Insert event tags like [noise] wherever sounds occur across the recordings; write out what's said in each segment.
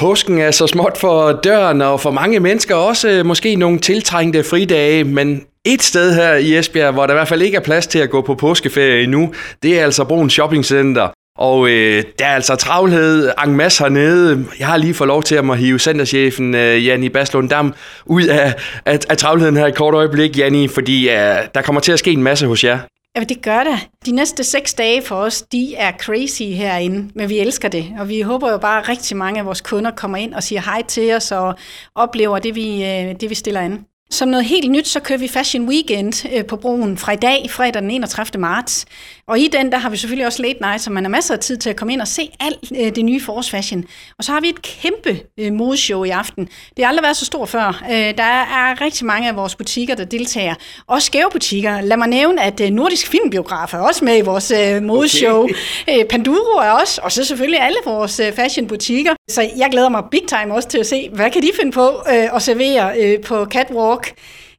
Påsken er så småt for døren, og for mange mennesker også måske nogle tiltrængte fridage, men et sted her i Esbjerg, hvor der i hvert fald ikke er plads til at gå på påskeferie endnu, det er altså Broen Shopping Center. Og øh, der er altså travlhed en masse hernede. Jeg har lige fået lov til at må hive centerchefen øh, Janni Baslund Dam ud af, af, af travlheden her i kort øjeblik, Janni, fordi øh, der kommer til at ske en masse hos jer. Ja, det gør det. De næste seks dage for os, de er crazy herinde, men vi elsker det. Og vi håber jo bare, at rigtig mange af vores kunder kommer ind og siger hej til os og oplever det, vi, øh, det, vi stiller an. Som noget helt nyt, så kører vi Fashion Weekend øh, på broen fra i dag, fredag den 31. marts. Og i den, der har vi selvfølgelig også late night, så man har masser af tid til at komme ind og se alt øh, det nye forårsfashion. Og så har vi et kæmpe øh, modeshow i aften. Det har aldrig været så stort før. Der er rigtig mange af vores butikker, der deltager. Også skæve butikker. Lad mig nævne, at Nordisk Filmbiograf er også med i vores modeshow. Okay. [laughs] Panduro er også, og så selvfølgelig alle vores fashionbutikker. Så jeg glæder mig big time også til at se, hvad kan de finde på at servere på Catwalk York.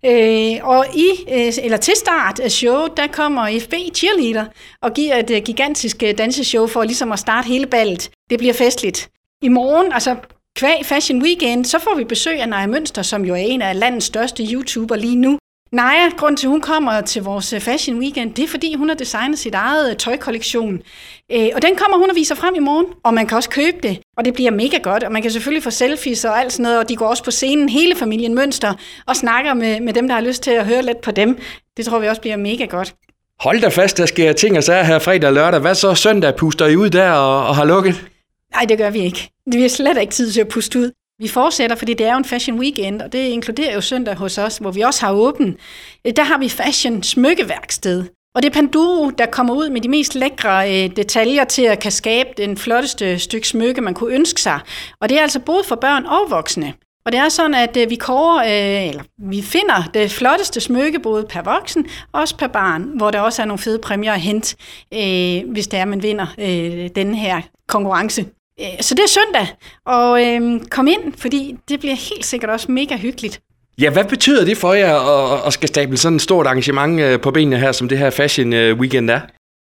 Øh, og i, øh, eller til start af showet, der kommer FB Cheerleader og giver et øh, gigantisk øh, danseshow for ligesom at starte hele ballet. Det bliver festligt. I morgen, altså kvæg Fashion Weekend, så får vi besøg af Naja Mønster, som jo er en af landets største YouTuber lige nu. Naja, grund til, at hun kommer til vores øh, Fashion Weekend, det er, fordi hun har designet sit eget øh, tøjkollektion. Øh, og den kommer hun og viser frem i morgen, og man kan også købe det, og det bliver mega godt. Og man kan selvfølgelig få selfies og alt sådan noget, og de går også på scenen, hele familien Mønster, og snakker med, med dem, der har lyst til at høre lidt på dem. Det tror vi også bliver mega godt. Hold da fast, der sker ting og sager her fredag og lørdag. Hvad så søndag? Puster I ud der og, og har lukket? Nej, det gør vi ikke. Vi har slet ikke tid til at puste ud. Vi fortsætter, fordi det er jo en fashion weekend, og det inkluderer jo søndag hos os, hvor vi også har åben. Øh, der har vi fashion smykkeværksted. Og det er Panduro, der kommer ud med de mest lækre øh, detaljer til at kan skabe den flotteste stykke smykke, man kunne ønske sig. Og det er altså både for børn og voksne. Og det er sådan, at øh, vi kårer, øh, eller vi finder det flotteste smykke, både per voksen og også per barn, hvor der også er nogle fede præmier at hente, øh, hvis det er, man vinder øh, den her konkurrence. Øh, så det er søndag, og øh, kom ind, fordi det bliver helt sikkert også mega hyggeligt. Ja, hvad betyder det for jer at, at skal stable sådan et stort arrangement øh, på benene her, som det her Fashion øh, Weekend er?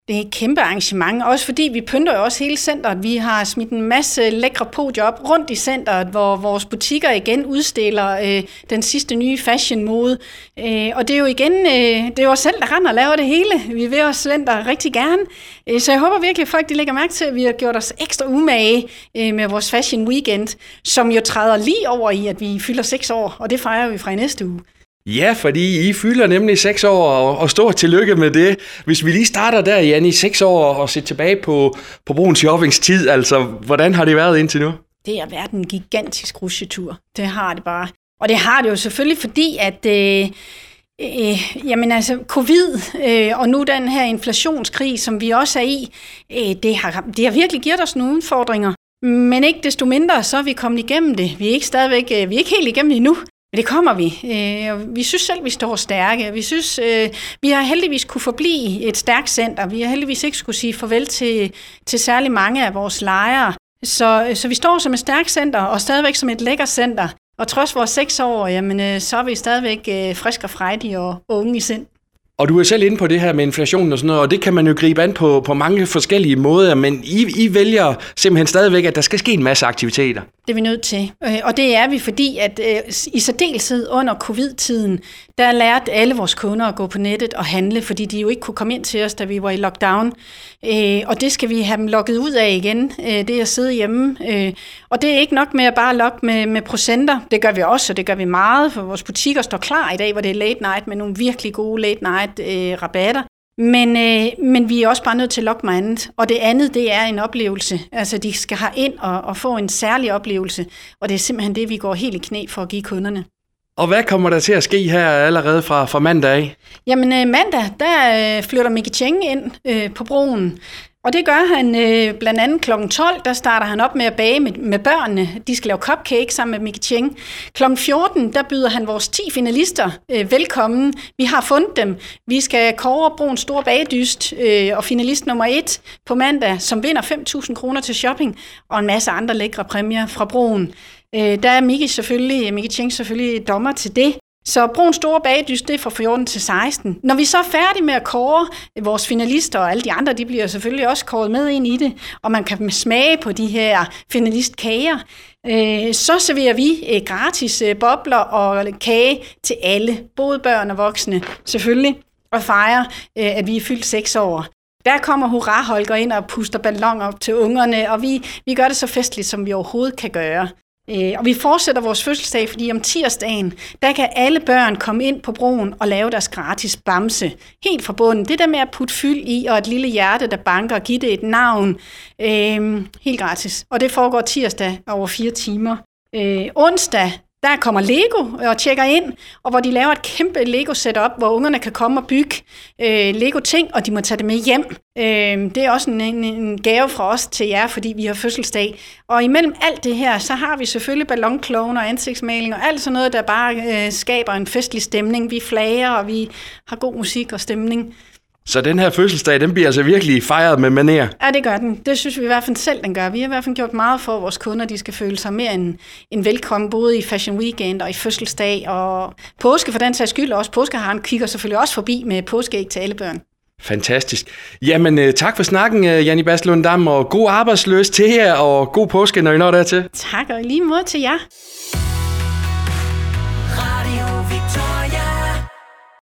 Det er et kæmpe arrangement, også fordi vi pynter jo også hele centret. Vi har smidt en masse lækre podier op rundt i centret, hvor vores butikker igen udstiller øh, den sidste nye fashion-mode. Øh, og det er jo igen, øh, det er jo os selv, der render og laver det hele. Vi vil også center rigtig gerne. Øh, så jeg håber virkelig, at folk de lægger mærke til, at vi har gjort os ekstra umage øh, med vores Fashion Weekend, som jo træder lige over i, at vi fylder seks år, og det fejrer vi fra i næste uge. Ja, fordi I fylder nemlig 6 år, og, og stort tillykke med det. Hvis vi lige starter der, Jan, i 6 år og ser tilbage på, på Bruns shoppingstid, altså, hvordan har det været indtil nu? Det har været en gigantisk rusjetur. Det har det bare. Og det har det jo selvfølgelig, fordi at... Øh, Øh, jamen altså, covid øh, og nu den her inflationskrig, som vi også er i, øh, det, har, det har virkelig givet os nogle udfordringer. Men ikke desto mindre, så er vi kommet igennem det. Vi er ikke stadigvæk, øh, vi er ikke helt igennem endnu. Men det kommer vi. Øh, vi synes selv, vi står stærke. Vi synes, øh, vi har heldigvis kunne forblive et stærkt center. Vi har heldigvis ikke skulle sige farvel til, til særlig mange af vores lejere. Så, øh, så vi står som et stærkt center, og stadigvæk som et lækker center. Og trods vores seks år, jamen, øh, så er vi stadigvæk øh, friske og frejdige og unge i sind. Og du er selv inde på det her med inflationen og sådan noget, og det kan man jo gribe an på, på mange forskellige måder, men I, I vælger simpelthen stadigvæk, at der skal ske en masse aktiviteter. Det er vi nødt til. Øh, og det er vi, fordi at øh, i særdeleshed under covid-tiden, der lærte alle vores kunder at gå på nettet og handle, fordi de jo ikke kunne komme ind til os, da vi var i lockdown. Øh, og det skal vi have dem lukket ud af igen, det er at sidde hjemme. Og det er ikke nok med at bare lokke med, med procenter. Det gør vi også, og det gør vi meget, for vores butikker står klar i dag, hvor det er late night med nogle virkelig gode late night rabatter. Men, øh, men vi er også bare nødt til at lokke mig andet. Og det andet, det er en oplevelse. Altså, de skal have ind og, og få en særlig oplevelse. Og det er simpelthen det, vi går helt i knæ for at give kunderne. Og hvad kommer der til at ske her allerede fra, fra mandag af? Jamen øh, mandag, der øh, flytter Mickey Cheng ind øh, på broen. Og det gør han øh, blandt andet kl. 12, der starter han op med at bage med, med børnene. De skal lave cupcake sammen med Mickey Cheng. Kl. 14, der byder han vores 10 finalister øh, velkommen. Vi har fundet dem. Vi skal kåre Bruns store bagedyst øh, og finalist nummer 1 på mandag, som vinder 5.000 kroner til shopping og en masse andre lækre præmier fra Broen. Øh, der er Mickey selvfølgelig, Mickey Cheng selvfølgelig dommer til det. Så Brun Store Bagdyst, det er fra 14 til 16. Når vi så er færdige med at kåre vores finalister, og alle de andre, de bliver selvfølgelig også kåret med ind i det, og man kan smage på de her finalistkager, øh, så serverer vi øh, gratis øh, bobler og kage til alle, både børn og voksne selvfølgelig, og fejre, øh, at vi er fyldt seks år. Der kommer Hurra Holger ind og puster ballon op til ungerne, og vi, vi gør det så festligt, som vi overhovedet kan gøre. Øh, og vi fortsætter vores fødselsdag, fordi om tirsdagen, der kan alle børn komme ind på broen og lave deres gratis bamse. Helt fra bunden. Det der med at putte fyld i, og et lille hjerte, der banker, og give det et navn. Øh, helt gratis. Og det foregår tirsdag over fire timer. Øh, onsdag, der kommer Lego og tjekker ind, og hvor de laver et kæmpe Lego-setup, hvor ungerne kan komme og bygge øh, Lego-ting, og de må tage det med hjem. Øh, det er også en, en, en gave fra os til jer, fordi vi har fødselsdag. Og imellem alt det her, så har vi selvfølgelig ballonkloven og ansigtsmaling og alt sådan noget, der bare øh, skaber en festlig stemning. Vi flager, og vi har god musik og stemning. Så den her fødselsdag, den bliver altså virkelig fejret med maner? Ja, det gør den. Det synes vi i hvert fald selv, den gør. Vi har i hvert fald gjort meget for, at vores kunder de skal føle sig mere end, end velkommen, både i Fashion Weekend og i fødselsdag og påske for den sags skyld. Også påskeharen kigger selvfølgelig også forbi med påskeæg til alle børn. Fantastisk. Jamen, øh, tak for snakken, øh, Janni Baslund Dam, og god arbejdsløs til jer, og god påske, når I når dertil. Tak, og lige måde til jer.